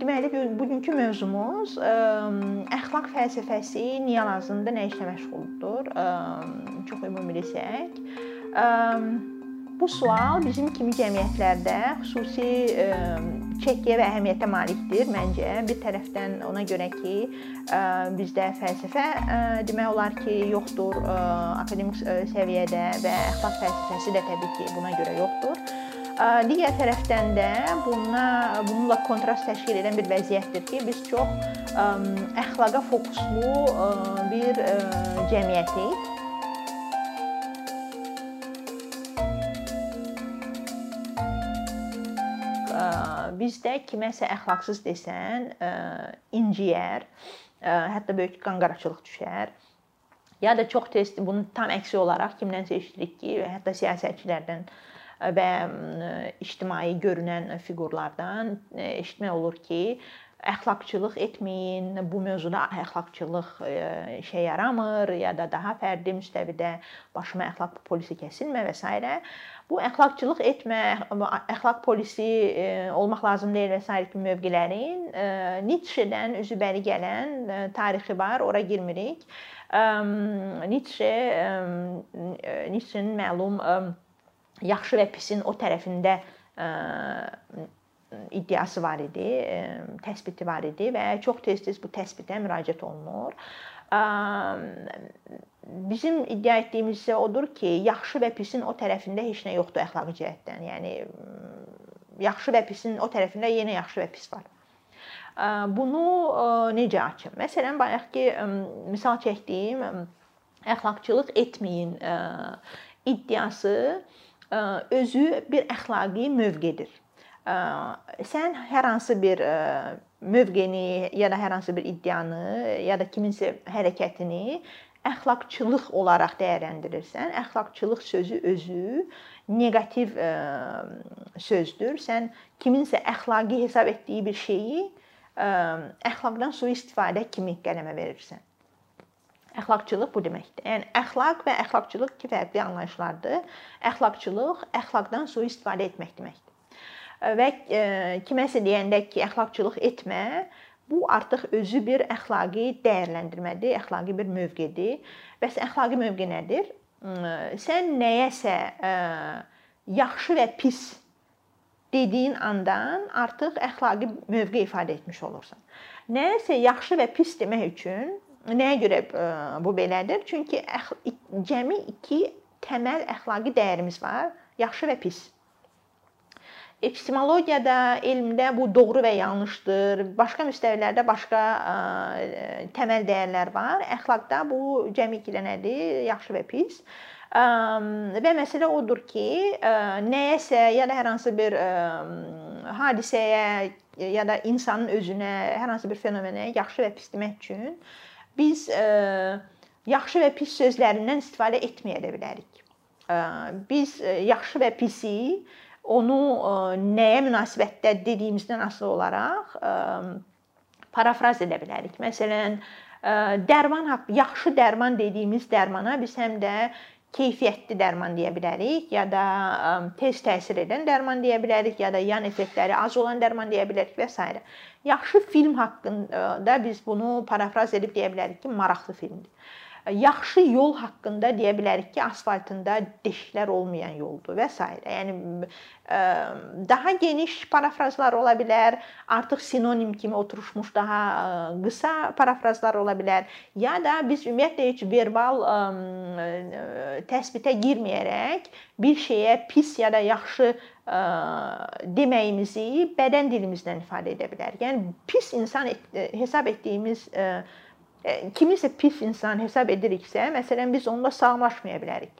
deməli bugünkü mövzumuz ə, əxlaq fəlsəfəsi niyə lazımdır, nə işlə məşğuldur? Ə, çox ümumi desək. Ə, bu sual bizim kimi cəmiyyətlərdə xüsusi ə, çəkiyə və əhəmiyyətə malikdir məncə. Bir tərəfdən ona görə ki, ə, bizdə fəlsəfə ə, demək olar ki, yoxdur ə, akademik səviyyədə və əxlaq fəlsəfəsi də təbii ki, buna görə yoxdur. Digər tərəfdən də buna bununla kontrast təşkil edən bir vəziyyətdir ki, biz çox əxlaqa fokuslu bir cəmiyyətik. Bizdə kiməsə əxlaqsız desən, inciyər, hətta böyük qanqaraçılıq düşər. Ya da çox tez bunun tam əksi olaraq kimdənsə eşidirik ki, hətta siyasətçilərdən və ictimai görünən fiqurlardan eşitmək olur ki, əxlaqçılıq etməyin, bu mövzuda əxlaqçılıq işə yaramır ya da daha fərdi müstəvidə başıma əxlaq polisi kəsilmə və s. Bu əxlaqçılıq etmə, əxlaq polisi olmaq lazım deyil və s. kimi mövqelərin Nietzsche-dən üzü bəri gələn tarixi var, ora girmirik. Nietzsche Nietzsche-nin məlum yaxşı və pisin o tərəfində iddiası var idi, təsbiti var idi və çox tez-tez bu təsbitə müraciət olunur. Bizim iddia etdiyimiz isə odur ki, yaxşı və pisin o tərəfində heç nə yoxdur əxlaqi cəhətdən. Yəni yaxşı və pisin o tərəfində yenə yaxşı və pis var. Bunu necə açım? Məsələn, bayaqki misal çəkdiyim əxlaqçılıq etməyin iddiası özü bir əxlaqi mövqedir. Sən hər hansı bir mövqeni ya da hər hansı bir iddianı ya da kiminsə hərəkətini əxlaqçılıq olaraq dəyərləndirirsən. Əxlaqçılıq sözü özü neqativ sözdür. Sən kiminsə əxlaqi hesab etdiyi bir şeyi əxlaqdan sui-istifadə kimi qələmə verirsən. Əxlaqçılıq bu deməkdir. Yəni əxlaq və əxlaqçılıq iki fərqli anlayışlardır. Əxlaqçılıq əxlaqdan sui-istifadə etmək deməkdir. Və kiməsə deyəndə ki, əxlaqçılıq etmə, bu artıq özü bir əxlaqi dəyərləndirmədir, əxlaqi bir mövqedir. Bəs əxlaqi mövqe nədir? Sən nəyəsə yaxşı və pis dediyin andan artıq əxlaqi mövqe ifadə etmiş olursan. Nəyəsə yaxşı və pis demək üçün Nəyə görə e, bu belədir? Çünki cəmi iki təməl əxlaqi dəyərimiz var: yaxşı və pis. Epistemologiyada, elmdə bu doğru və yanlışdır. Başqa müstəvilərdə başqa ə, e, təməl dəyərlər var. Əxlaqda bu cəmi ikidə nədir? Yaxşı və pis. Ə, və məsələ odur ki, ə, nəyəsə ya da hər hansı bir ə, hadisəyə ya da insanın özünə, hər hansı bir fenomenə yaxşı və pis demək üçün biz e, yaxşı və pis sözlərindən istifadə etməyə də bilərik. E, biz e, yaxşı və pisi onu nəyə münasibətdə dediyimizdən asılı olaraq parafraz edə bilərik. Məsələn, dərman yaxşı dərman dediyimiz dərmana biz həm də keyfiyyətli dərman deyə bilərik, ya da tez təsir edən dərman deyə bilərik, ya da yan effektləri az olan dərman deyə bilərik və s. Yaxşı film haqqında biz bunu parafraz edib deyə bilərik ki, maraqlı filmdir yaxşı yol haqqında deyə bilərik ki, asfaltında deşiklər olmayan yoldur və s. Yəni daha geniş parafrazlar ola bilər, artıq sinonim kimi oturmuş daha qısa parafrazlar ola bilər. Ya da biz ümumiyyətlə heç verbal təsbitə girməyərək bir şeyə pis ya da yaxşı deməyimizi bədən dilimizdən ifadə edə bilərik. Yəni pis insan hesab etdiyimiz E, kimisə pis insan hesab ediriksə, məsələn biz onunla sağlaşmaya bilərik.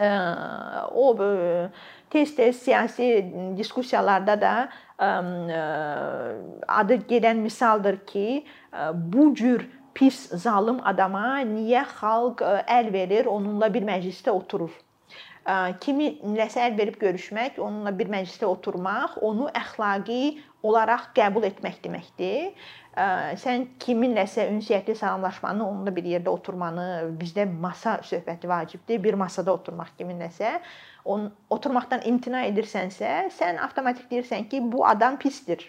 E, o e, tez-tez siyasi diskussiyalarda da adı gedən misaldır ki, bu cür pis, zalım adama niyə xalq əl verir, onunla bir məclisdə oturur? Kiminləsə əl verib görüşmək, onunla bir məclisdə oturmaq, onu əxlaqi olaraq qəbul etmək deməkdir sən kiminləsə ünsiyyətli salamlaşmanı, onunla bir yerdə oturmanı, bizdə masa söhbəti vacibdir. Bir masada oturmaq kiminləsə, onun oturmaqdan imtina edirsənsə, sən avtomatik deyirsən ki, bu adam pisdir.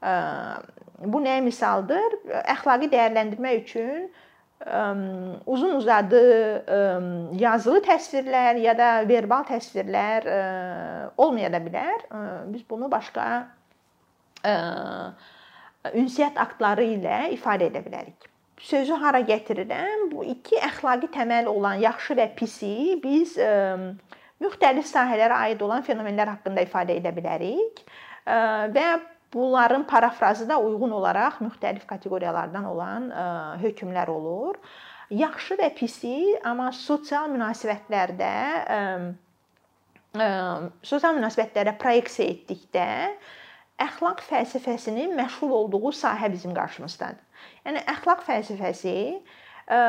Bu nəyə misaldır? Əxlaqi dəyərləndirmə üçün uzun uzadı yazılı təsvirlər ya da verbal təsvirlər olmaya da bilər. Biz bunu başqa ünsiyyət aktları ilə ifadə edə bilərik. Sözü hara gətirirəm? Bu iki əxlaqi təməl olan yaxşı və pisi biz müxtəlif sahələrə aid olan fenomenlər haqqında ifadə edə bilərik və bunların parafrazı da uyğun olaraq müxtəlif kateqoriyalardan olan hökmlər olur. Yaxşı və pisi, amma sosial münasibətlərdə sosial münasibətlərə proyeksiya etdikdə əxlaq fəlsəfəsinin məşğul olduğu sahə bizim qarşımızdadır. Yəni əxlaq fəlsəfəsi ə,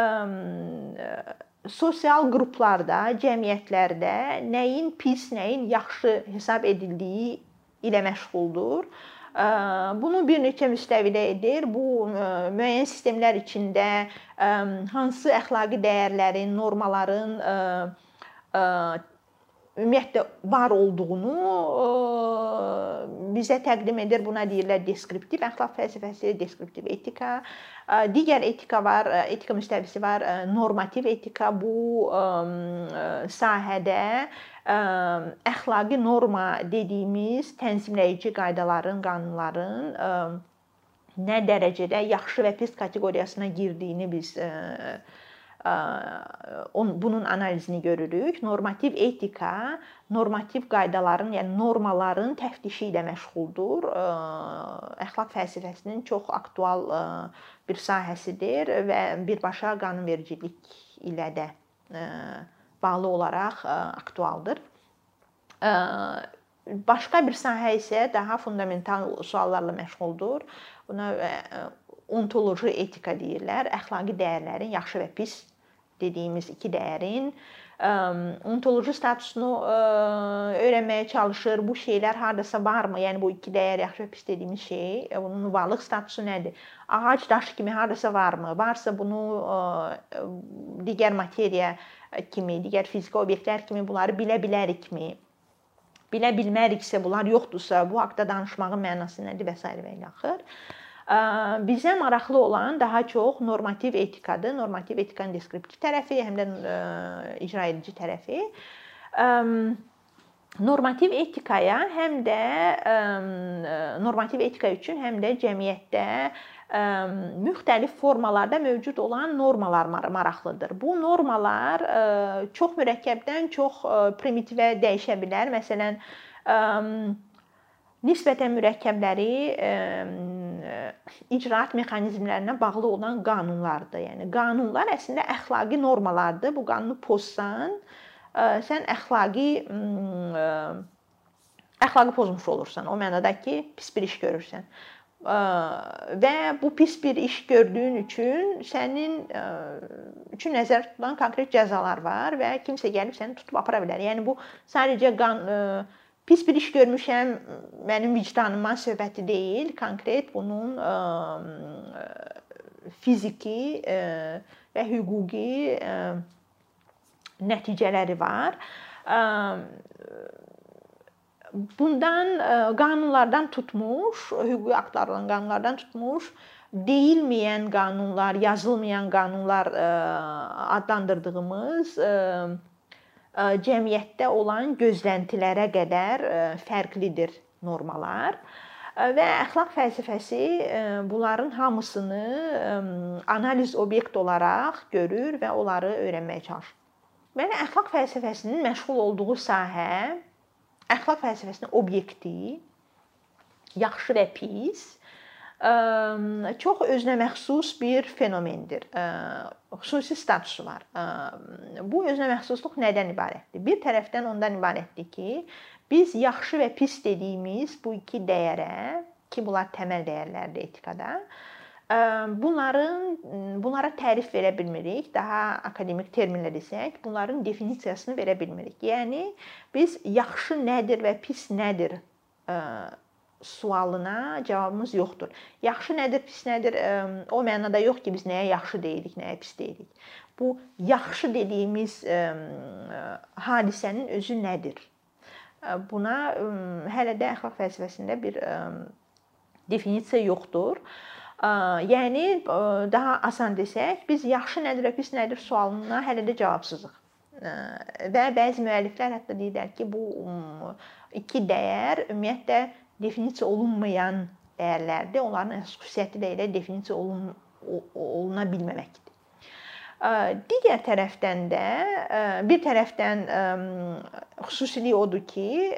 sosial qruplarda, cəmiyyətlərdə nəyin pis, nəyin yaxşı hesab edildiyi ilə məşğuldur. Bunu bir neçə müstəvidə edir. Bu müəyyən sistemlər içində hansı əxlaqi dəyərlərin, normaların ümumiyyətlə var olduğunu bizə təqdim edir. Buna deyirlər deskriptiv əxlaq fəlsəfəsi, deskriptiv etika. Digər etika var, etika müstəvisi var, normativ etika. Bu sahədə əxlaqi norma dediyimiz tənzimləyici qaydaların, qanunların nə dərəcədə yaxşı və pis kateqoriyasına girdiyini biz bunun analizini görürük. Normativ etika normativ qaydaların, yəni normaların təftişi ilə məşğuldur. Əxlaq fəlsəfəsinin çox aktual bir sahəsidir və birbaşa qanunvericilik ilə də bağlı olaraq aktualdır. Başqa bir sahə isə daha fundamental suallarla məşğuldur. Buna ontoloji etika deyirlər. Əxlaqi dəyərlərin yaxşı və pis dediyimiz iki dəyərin ontoloji statusunu öyrənməyə çalışır. Bu şeylər hardasa varmı? Yəni bu iki dəyər yaxşı pis dediyimiz şey, bunun varlıq statusu nədir? Ağac, daş kimi hardasa varmı? Varsa bunu digər materiya kimi, digər fiziki obyektlər kimi bunları bilə bilərikmi? Bilə bilməriksə, bunlar yoxdursa, bu haqqda danışmağın mənası nədir və s. və ilə axır. Bizə maraqlı olan daha çox normativ etikadır. Normativ etikanın deskriptiv tərəfi, həm də icra edici tərəfi. Normativ etikaya həm də normativ etika üçün həm də cəmiyyətdə müxtəlif formalarda mövcud olan normalar maraqlıdır. Bu normalar çox mürəkkəbdən çox primitivə dəyişə bilər. Məsələn, nisbətən mürəkkəbləri icraat mexanizmlərinə bağlı olan qanunlardır. Yəni qanunlar əslində əxlaqi normalardır. Bu qanunu pozsan, sən əxlaqi əxlaqı pozmuş olursan. O mənada ki, pis bir iş görürsən. Və bu pis bir iş gördüyün üçün sənin üçün nəzərdə tutulan konkret cəzalar var və kimsə gəlib səni tutub apara bilər. Yəni bu sadəcə qan pis bir iş görmüşəm, mənim vicdanıma söhbəti deyil, konkret bunun fiziki və hüquqi nəticələri var. Bundan qanunlardan tutmuş, hüquqi aktlardan, qanunlardan tutmuş deyilməyən qanunlar, yazılmayan qanunlar adlandırdığımız cəmiyyətdə olan gözləntilərə qədər fərqlidir normalar və əxlaq fəlsəfəsi bunların hamısını analiz obyekt olaraq görür və onları öyrənməyə çalışır. Belə əxlaq fəlsəfəsinin məşğul olduğu sahə əxlaq fəlsəfəsinin obyekti yaxşı və pis çox özünə məxsus bir fenomendir. Xüsusi statusu var. Bu özünə məxsusluq nədən ibarətdir? Bir tərəfdən ondan ibarətdir ki, biz yaxşı və pis dediyimiz bu iki dəyərə, ki bunlar təməl dəyərlərdir etikada, bunların bunlara tərif verə bilmirik. Daha akademik terminlə desək, bunların definisiyasını verə bilmirik. Yəni biz yaxşı nədir və pis nədir sualına cavabımız yoxdur. Yaxşı nədir, pis nədir? O mənada yox ki, biz nəyə yaxşı deyirik, nəyə pis deyirik. Bu yaxşı dediyimiz hadisənin özü nədir? Buna hələ də əxlaq fəlsəfəsində bir definisiya yoxdur. Yəni daha asan desək, biz yaxşı nədir pis nədir sualına hələ də cavabsızıq. Və bəzi müəlliflər hətta deyirlər ki, bu iki dəyər ümumiyyətlə definisiya olunmayan dəyərlərdir. Onların xüsusiyyəti də elə definisiya olun oluna bilməməkdir. Digər tərəfdən də bir tərəfdən xüsusilik odur ki,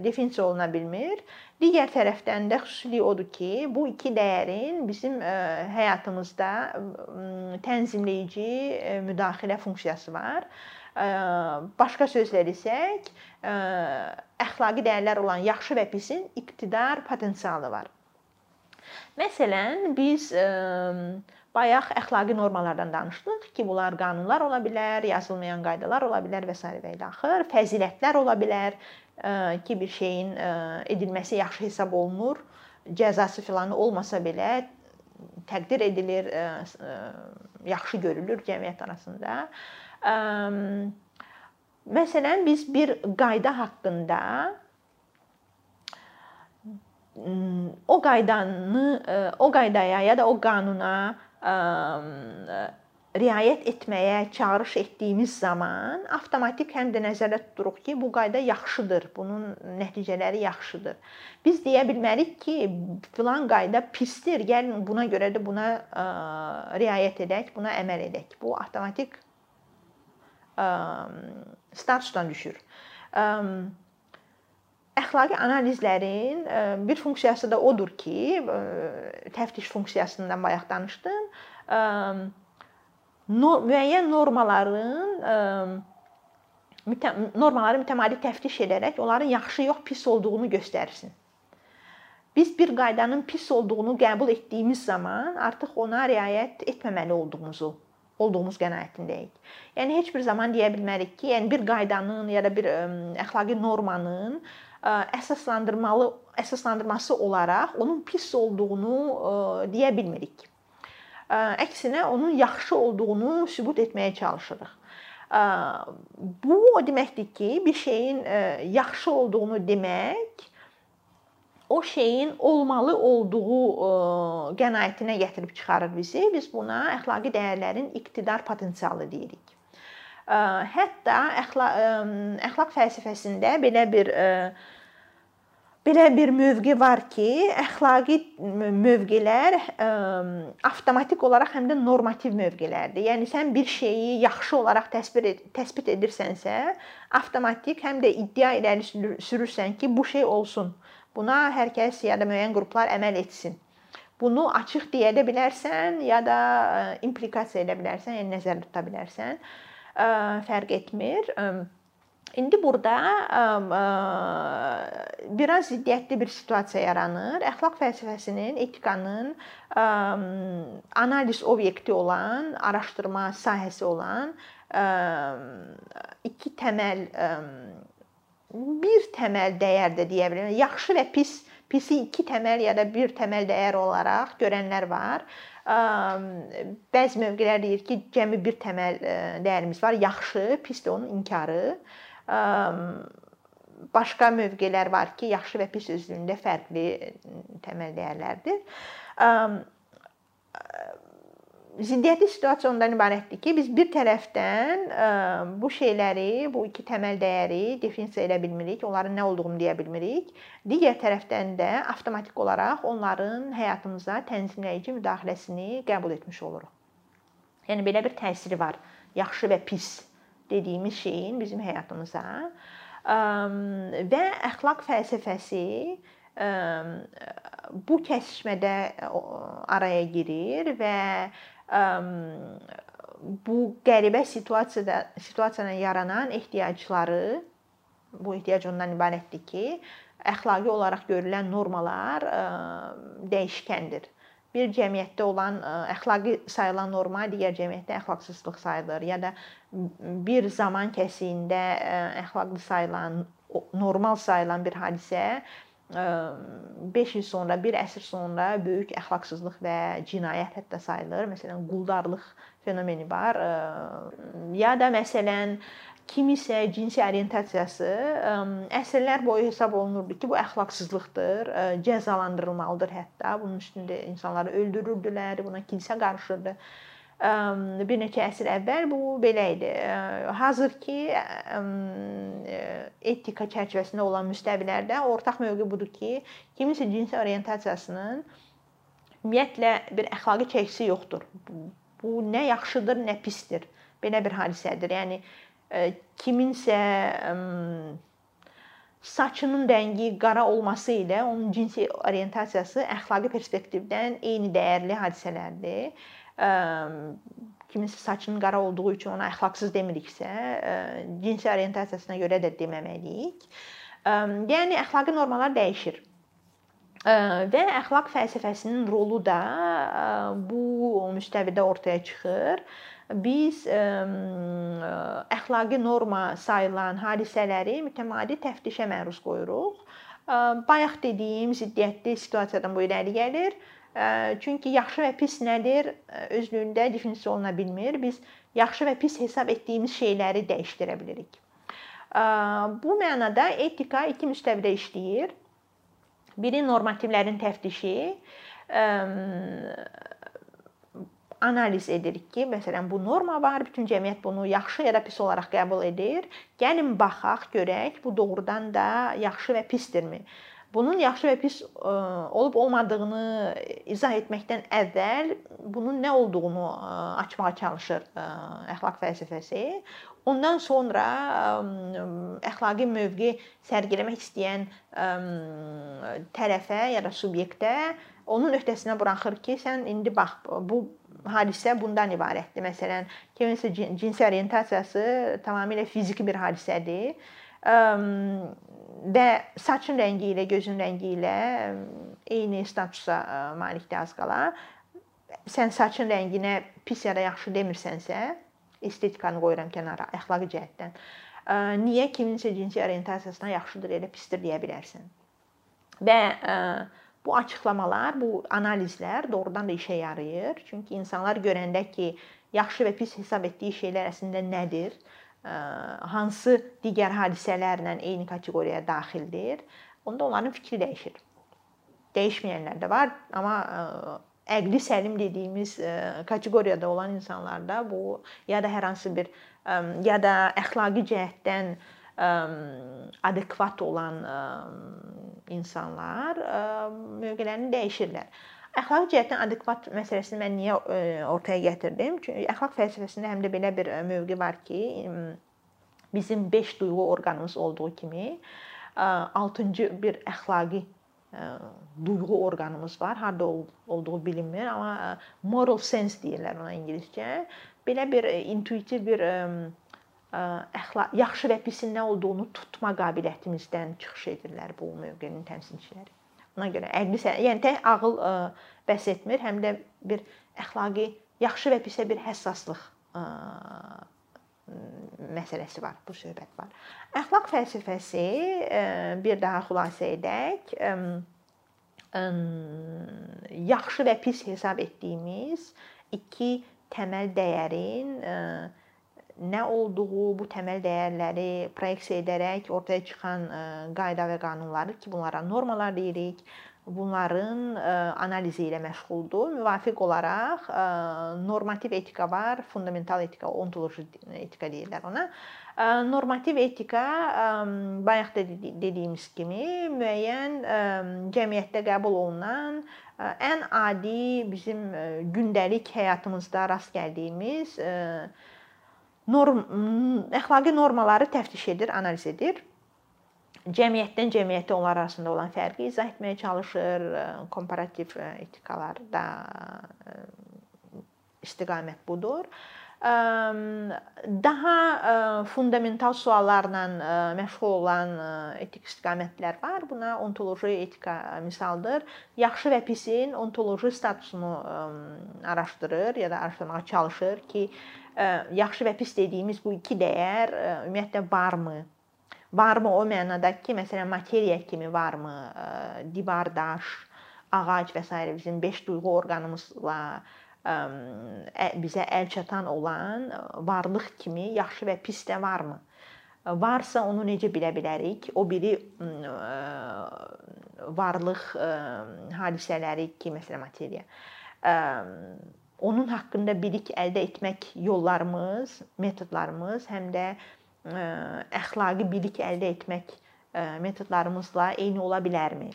definisiya oluna bilmir. Digər tərəfdən də xüsusilik odur ki, bu iki dəyərin bizim həyatımızda tənzimləyici müdaxilə funksiyası var. Başqa sözlə desək, əxlaqi dəyərlər olan yaxşı və pisin iqtidar potensialı var. Məsələn, biz bayaq əxlaqi normalardan danışdıq ki, bunlar qanunlar ola bilər, yazılmayan qaydalar ola bilər və s. və ilə axır, fəzilətlər ola bilər ki, bir şeyin edilməsi yaxşı hesab olunur, cəzası filan olmasa belə təqdir edilir, yaxşı görülür cəmiyyət arasında. Məsələn, biz bir qayda haqqında o qaydanı o qaydaya ya da o qanuna riayət etməyə çağırış etdiyimiz zaman avtomatik həm də nəzərdə tuturuq ki, bu qayda yaxşıdır, bunun nəticələri yaxşıdır. Biz deyə bilmərik ki, filan qayda pisdir, gəlin buna görə də buna riayət edək, buna əməl edək. Bu avtomatik statusdan düşür. Əxlaqi analizlərin bir funksiyası da odur ki, təftiş funksiyasından bayaq danışdım. Müəyyən normaların normaları mütəmadi təftiş edərək onların yaxşı yox, pis olduğunu göstərsin. Biz bir qaydanın pis olduğunu qəbul etdiyimiz zaman artıq ona riayət etməməli olduğumuzu olduğumuz qənaətindəyik. Yəni heç bir zaman deyə bilmərik ki, yəni bir qaydanın ya da bir əxlaqi normanın əsaslandırmalı əsaslandırması olaraq onun pis olduğunu deyə bilmirik. Əksinə onun yaxşı olduğunu sübut etməyə çalışırıq. Bu o deməkdir ki, bir şeyin yaxşı olduğunu demək o şeyin olmalı olduğu qənaətinə gətirib çıxarır bizi. Biz buna əxlaqi dəyərlərin iqtidar potensialı deyirik. Hətta əxlaq əxlaq fəlsəfəsində belə bir belə bir mövqe var ki, əxlaqi mövqelər avtomatik olaraq həm də normativ mövqelərdir. Yəni sən bir şeyi yaxşı olaraq təsvir et, təsbit edirsənsə, avtomatik həm də iddia irəli sürürsən ki, bu şey olsun. Buna hər kəs ya da müəyyən qruplar əməl etsin. Bunu açıq deyə də bilərsən, ya da implikasiya edə bilərsən, yəni nəzərdə tuta bilərsən. Fərq etmir. İndi burada biraz ziddiyyətli bir situasiya yaranır. Əxlaq fəlsəfəsinin, etikanın analiz obyekti olan, araşdırma sahəsi olan iki təməl bir təməl dəyər də deyə bilərəm. Yaxşı və pis, pisi iki təməl ya da bir təməl dəyər olaraq görənlər var. Bəzi mövqelər deyir ki, cəmi bir təməl dəyərimiz var. Yaxşı, pis də onun inkarı başqa mövqelər var ki, yaxşı və pis üzründə fərqli təməl dəyərlərdir. Ziddiyyətli situasiya ondan ibarətdir ki, biz bir tərəfdən bu şeyləri, bu iki təməl dəyəri definisiya edə bilmirik, onların nə olduğunu deyə bilmirik. Digər tərəfdən də avtomatik olaraq onların həyatımıza tənzimləyici müdaxiləsini qəbul etmiş oluruq. Yəni belə bir təsiri var. Yaxşı və pis dediyimiz şeyin bizim həyatımıza və əxlaq fəlsəfəsi bu kəsişmədə araya girir və bu qəribə situasiyada situasiyanın yaranan ehtiyacları bu ehtiyac ondan ibarətdir ki, əxlaqi olaraq görülən normalar dəyişkəndir. Bir cəmiyyətdə olan əxlaqi sayılan norma digər cəmiyyətdə əxlaqsızlıq sayılır ya da bir zaman kəsiyində əxlaqlı sayılan normal sayılan bir hadisə 5 il sonra, 1 əsr sonra böyük əxlaqsızlıq və cinayət hətta sayılır. Məsələn, quldarlıq fenomeni var. Ya da məsələn kimisə cinsi orientasiyası əsrlər boyu hesab olunurdu ki, bu əxlaqsızlıqdır, cəzalandırılmalıdır hətta. Bunun üstündə insanları öldürürdülər, buna kilsə qarışırdı. Bir neçə əsr əvvəl bu belə idi. Hazırki etika çərçivəsində olan müstəvilərdə ortaq mövqe budur ki, kimisə cinsi orientasiyasının ümumiyyətlə bir əxlaqi çəkisi yoxdur. Bu nə yaxşıdır, nə pisdir. Belə bir hadisədir. Yəni kiminsə saçının rəngi qara olması ilə onun cinsi orientasiyası əxlaqi perspektivdən eyni dəyərli hadisələrdir. Kiminsə saçının qara olduğu üçün ona əxlaqsız demiriksə, cinsi orientasiyasına görə də deməməliyik. Yəni əxlaqi normalar dəyişir. Və əxlaq fəlsəfəsinin rolu da bu müstəvidə ortaya çıxır biz əxlaqi norma sayılan hadisələri mütəmadi təftişə məruz qoyuruq. Bayaq dediyim ziddiyyətli situasiyadan bu irəli gəlir. Çünki yaxşı və pis nədir özlüyündə definisiya oluna bilmir. Biz yaxşı və pis hesab etdiyimiz şeyləri dəyişdirə bilirik. Bu mənada etika iki müstəvidə işləyir. Biri normativlərin təftişi, analiz edirik ki, məsələn, bu norma var, bütün cəmiyyət bunu yaxşı ya da pis olaraq qəbul edir. Gəlin baxaq, görək bu doğrudan da yaxşı və pisdirmi? Bunun yaxşı və pis e, olub olmadığını izah etməkdən əvvəl bunun nə olduğunu e, açmağa çalışır e, əxlaq fəlsəfəsi. Ondan sonra əxlaqi mövqe sərgiləmək istəyən tərəfə ya da subyektə onun öhdəsinə buraxır ki, sən indi bax bu hadisə bundan ibarətdir. Məsələn, kiminsə cinsi orientasiyası tamamilə fiziki bir hadisədir. Və saçın rəngi ilə, gözün rəngi ilə eyni statusa malikdir az qala. Sən saçın rənginə pis ya da yaxşı demirsənsə, estetikanı qoyuram kənara, əxlaqi cəhətdən. Niyə kiminsə cinsi orientasiyasına yaxşıdır, elə pisdir deyə bilərsən? Və Bu açıqlamalar, bu analizlər doğrudan da işə yarayır. Çünki insanlar görəndə ki, yaxşı və pis hesab etdiyi şeylər əslində nədir? Hansı digər hadisələrlə eyni kateqoriyaya daxildir? Onda onların fikri dəyişir. Dəyişməyənlər də var, amma əqli səlim dediyimiz kateqoriyada olan insanlarda bu ya da hər hansı bir ya da əxlaqi cəhətdən adekvat olan insanlar mövqelərini dəyişirlər. Əxlaqi cəhətdən adekvat məsələsini mən niyə ortaya gətirdim? Çünki əxlaq fəlsəfəsində həm də belə bir mövqe var ki, bizim 5 duyğu orqanımız olduğu kimi 6-cı bir əxlaqi duyğu orqanımız var. Harda olduğu bilinmir, amma moral sense deyirlər ona ingiliscə. Belə bir intuitiv bir əxlaq yaxşı və pisin nə olduğunu tutma qabiliyyətimizdən çıxış edirlər bu mövqenin təmsilçiləri. Ona görə əqli yəni tək ağıl bəs etmir, həm də bir əxlaqi yaxşı və pisə bir həssaslıq məsələsi var, bu söhbət var. Əxlaq fəlsəfəsi bir daha xülasə edək, yaxşı və pis hesab etdiyimiz iki təməl dəyərin nə olduğu, bu təməl dəyərləri proyeksiya edərək ortaya çıxan e, qayda və qanunları ki, bunlara normalar deyirik. Bunların e, analizi ilə məşğuldur. Müvafiq olaraq e, normativ etika var, fundamental etika, ontoloji etika deyirlər ona. Normativ etika bayaq da dediyimiz kimi müəyyən cəmiyyətdə qəbul olunan ən adi bizim gündəlik həyatımızda rast gəldiyimiz norm əxlaqi normaları təftiş edir, analiz edir. Cəmiyyətdən cəmiyyətə onlar arasında olan fərqi izah etməyə çalışır. Komparativ etikalarda istiqamət budur. Daha fundamental suallarla məşğul olan etik istiqamətlər var. Buna ontoloji etika misaldır. Yaxşı və pisin ontoloji statusunu araşdırır ya da araşdırmağa çalışır ki, yaxşı və pis dediyimiz bu iki dəyər ümumiyyətlə varmı? Varmı o mənada ki, məsələn, materiya kimi varmı? Divar, daş, ağac və s. bizim 5 duyğu orqanımızla bizə əl çatan olan varlıq kimi yaxşı və pis də varmı? varsa onu necə bilə bilərik? O biri varlıq hadisələri ki, məsələn materiya. Onun haqqında bilik əldə etmək yollarımız, metodlarımız həm də əxlaqi bilik əldə etmək metodlarımızla eyni ola bilərmi?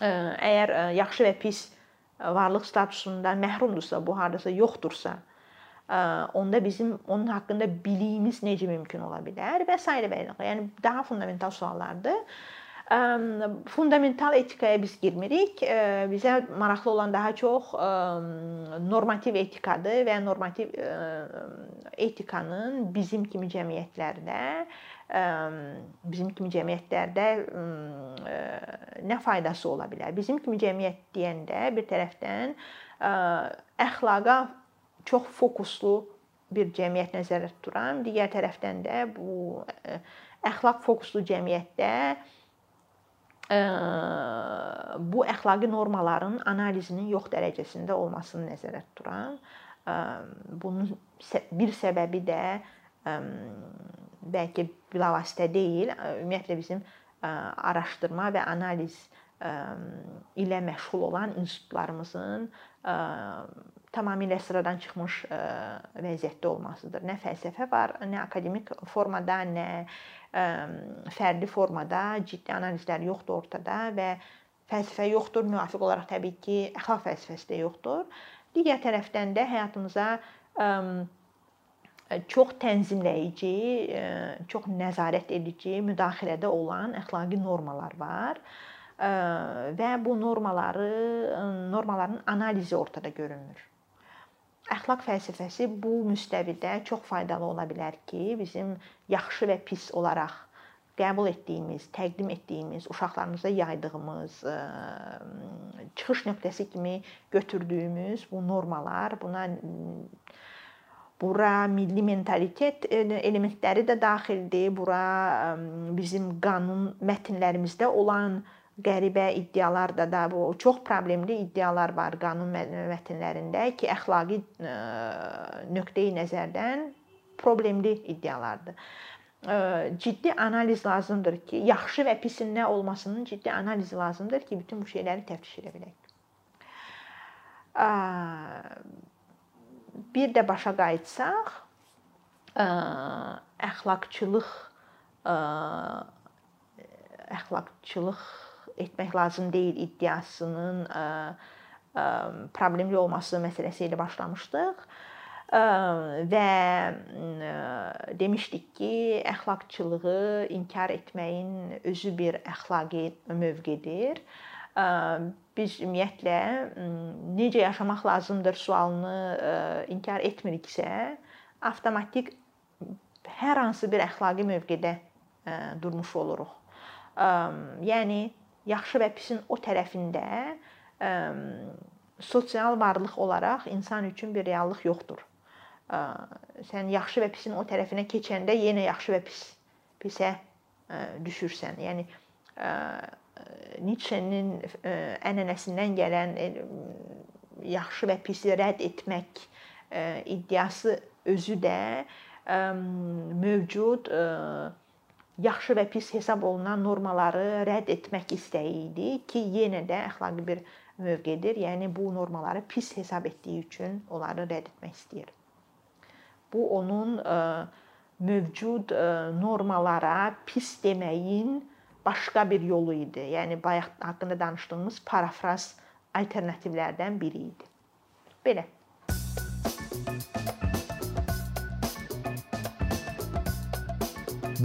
Əgər yaxşı və pis varlıq statusundan məhrumdursa, bu hardasa yoxdursa, onda bizim onun haqqında biliyimiz necə mümkün ola bilər və s. və ilə. Yəni daha fundamental suallardır. Fundamental etikaya biz girmirik. Bizə maraqlı olan daha çox normativ etikadır və normativ etikanın bizim kimi cəmiyyətlərdə bizim kimi cəmiyyətlərdə nə faydası ola bilər? Bizim kimi cəmiyyət deyəndə bir tərəfdən əxlaqa çox fokuslu bir cəmiyyət nəzərdə tuturam. Digər tərəfdən də bu əxlaq fokuslu cəmiyyətdə bu əxlaqi normaların analizinin yox dərəcəsində olmasını nəzərdə tuturam. Bunun bir səbəbi də bəlkə bilavasitə deyil, ümumiyyətlə bizim araşdırma və analiz ilə məşğul olan institutlarımızın tamamilə sıradan çıxmış vəziyyətdə olmasıdır. Nə fəlsəfə var, nə akademik formada, nə fərdi formada ciddi analizlər yoxdur ortada və fəlsəfə yoxdur, müvafiq olaraq təbii ki, əxlaq fəlsəfəsi də yoxdur. Digər tərəfdən də həyatımıza çox tənzimləyici, çox nəzarət edici, müdaxilədə olan əxlaqi normalar var və bu normaları normaların analizi ortada görünmür. Əxlaq fəlsəfəsi bu müstəvidə çox faydalı ola bilər ki, bizim yaxşı və pis olaraq qəbul etdiyimiz, təqdim etdiyimiz, uşaqlarımıza yaydığımız, çıxış nöqtəsi kimi götürdüyümüz bu normalar, buna bura milli mentalitet elementləri də daxildir. Bura bizim qanun mətnlərimizdə olan qəribə iddialar da da bu çox problemli iddialar var qanun mətnlərində ki, əxlaqi nöqteyi nəzərdən problemli iddialardır. Ciddi analiz lazımdır ki, yaxşı və pisin nə olmasının ciddi analizi lazımdır ki, bütün bu şeyləri təftiş edə bilək. Bir də başa qayıtsaq, əxlaqçılıq əxlaqçılıq etmək lazım deyil iddiasının problemli olması məsələsi ilə başlamışdıq və demişdik ki, əxlaqçılığı inkar etməyin özü bir əxlaqi mövqedir. Biz ümumiyyətlə necə yaşamaq lazımdır sualını inkar etmiriksə, avtomatik hər hansı bir əxlaqi mövqedə durmuş oluruq. Yəni yaxşı və pisin o tərəfində ə, sosial varlıq olaraq insan üçün bir reallıq yoxdur. Ə, sən yaxşı və pisin o tərəfinə keçəndə yenə yaxşı və pis pisə ə, düşürsən. Yəni ə, Nietzsche-nin ənənəsindən gələn yaxşı və pisi rədd etmək iddiası özü də mövcud yaxşı və pis hesab olunan normaları rədd etmək istəyi idi ki, yenə də əxlaqi bir mövqedir. Yəni bu normaları pis hesab etdiyi üçün onları rədd etmək istəyir. Bu onun e, mövcud e, normalara pis deməyin başqa bir yolu idi. Yəni bayaq haqqında danışdığımız parafraz alternativlərdən biri idi. Belə.